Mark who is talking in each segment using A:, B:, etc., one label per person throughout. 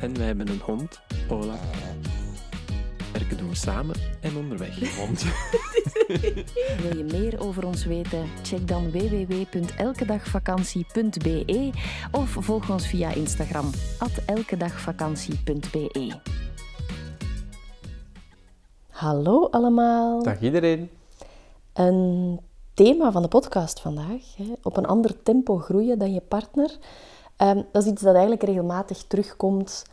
A: En wij hebben een hond, Ola. Werken doen we samen en onderweg. Hond.
B: Wil je meer over ons weten? Check dan www.elkedagvakantie.be of volg ons via Instagram elkedagvakantie.be. Hallo allemaal.
A: Dag iedereen.
B: Een thema van de podcast vandaag, hè, op een ander tempo groeien dan je partner. Ehm, dat is iets dat eigenlijk regelmatig terugkomt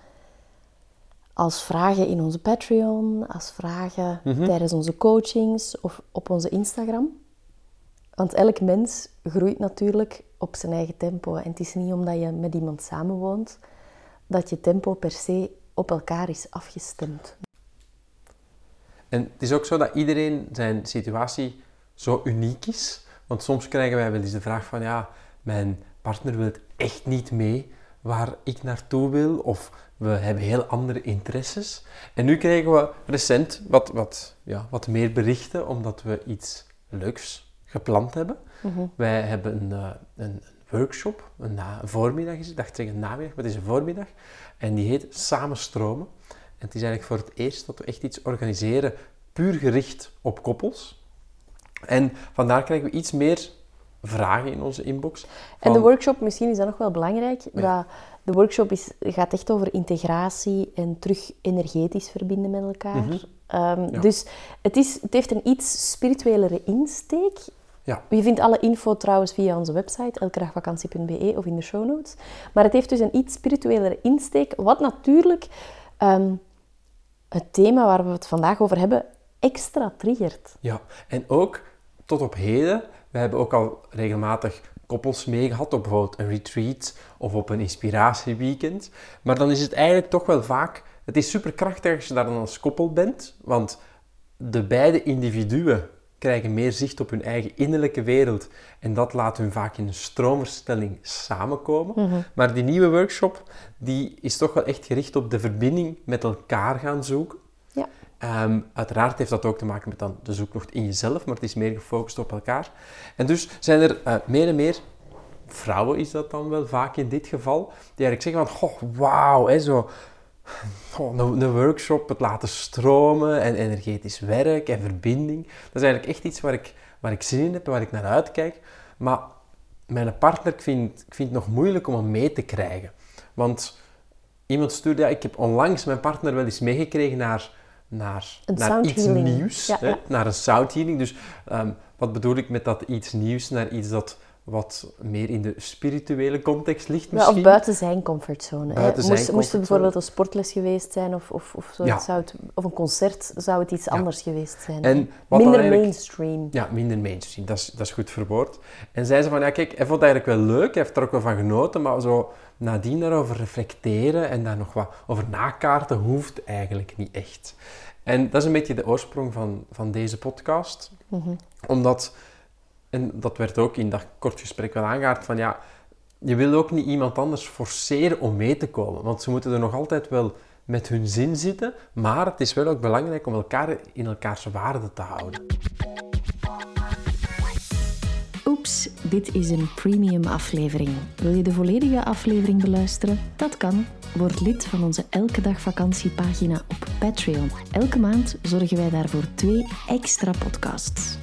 B: als vragen in onze Patreon, als vragen tijdens onze coachings of op onze Instagram. Want elk mens groeit natuurlijk op zijn eigen tempo. En het is niet omdat je met iemand samenwoont dat je tempo per se op elkaar is afgestemd.
A: En het is ook zo dat iedereen zijn situatie zo uniek is. Want soms krijgen wij wel eens de vraag van, ja, mijn partner wil het echt niet mee waar ik naartoe wil. Of we hebben heel andere interesses. En nu krijgen we recent wat, wat, ja, wat meer berichten, omdat we iets leuks gepland hebben. Wij hebben een, eh, een workshop, een, na- een voormiddag is het, ik dacht zeggen namiddag, maar het is een voormiddag. En die heet Samen Stromen. En het is eigenlijk voor het eerst dat we echt iets organiseren, puur gericht op koppels. En vandaar krijgen we iets meer vragen in onze inbox.
B: En de workshop, misschien is dat nog wel belangrijk, dat de workshop is, gaat echt over integratie en terug energetisch verbinden met elkaar. Ehm,
A: Mhm. Ja.
B: Dus het, is, het heeft een iets spirituelere insteek.
A: Ja,
B: Je vindt alle info trouwens via onze website, elkedagvakantie.be of in de show notes. Maar het heeft dus een iets spirituelere insteek, wat natuurlijk ehm, het thema waar we het vandaag over hebben extra triggert.
A: Ja, en ook tot op heden, we hebben ook al regelmatig koppels meegehad op bijvoorbeeld een retreat of op een inspiratieweekend. Maar dan is het eigenlijk toch wel vaak, het is superkrachtig als je daar dan als koppel bent, want de beide individuen krijgen meer zicht op hun eigen innerlijke wereld en dat laat hun vaak in een stroomverstelling samenkomen. Maar die nieuwe workshop, die is toch wel echt gericht op de verbinding met elkaar gaan zoeken.
B: Ja.
A: Ehm, uiteraard heeft dat ook te maken met dan de zoektocht in jezelf, maar het is meer gefocust op elkaar. En dus zijn er eh, meer en meer, vrouwen is dat dan wel vaak in dit geval, die eigenlijk zeggen van, goh, wauw, hè, zo, een workshop, het laten stromen en energetisch werk en verbinding. Dat is eigenlijk echt iets waar ik, waar ik zin in heb en waar ik naar uitkijk. Maar mijn partner, ik vind, ik vind het nog moeilijk om hem mee te krijgen. Want iemand stuurde, ja, ik heb onlangs mijn partner wel eens meegekregen naar, naar, iets nieuws.
B: Ja,
A: hè. Naar een sound healing. Dus ehm, wat bedoel ik met dat iets nieuws naar iets dat wat meer in de spirituele context ligt
B: Ja,
A: misschien?
B: of buiten zijn comfortzone. hè.
A: Buiten zijn
B: moest, moest het
A: comfortzone.
B: bijvoorbeeld een sportles geweest zijn of, of, of, zo,
A: Ja.
B: zou het, of een concert, zou het iets anders geweest zijn.
A: En
B: Minder mainstream.
A: Ja, minder mainstream. Dat is, dat is goed verwoord. En zei ze van, ja kijk, hij vond het eigenlijk wel leuk, hij heeft er ook wel van genoten, maar zo nadien daarover reflecteren en daar nog wat over nakaarten hoeft eigenlijk niet echt. En dat is een beetje de oorsprong van, van deze podcast. Omdat, en dat werd ook in dat kort gesprek wel aangehaald, van ja, je wil ook niet iemand anders forceren om mee te komen. Want ze moeten er nog altijd wel met hun zin zitten, maar het is wel ook belangrijk om elkaar in elkaars waarde te houden.
B: Oeps, dit is een premium aflevering. Wil je de volledige aflevering beluisteren? Dat kan. Word lid van onze Elke Dag Vakantiepagina op Patreon. Elke maand zorgen wij daarvoor twee extra podcasts.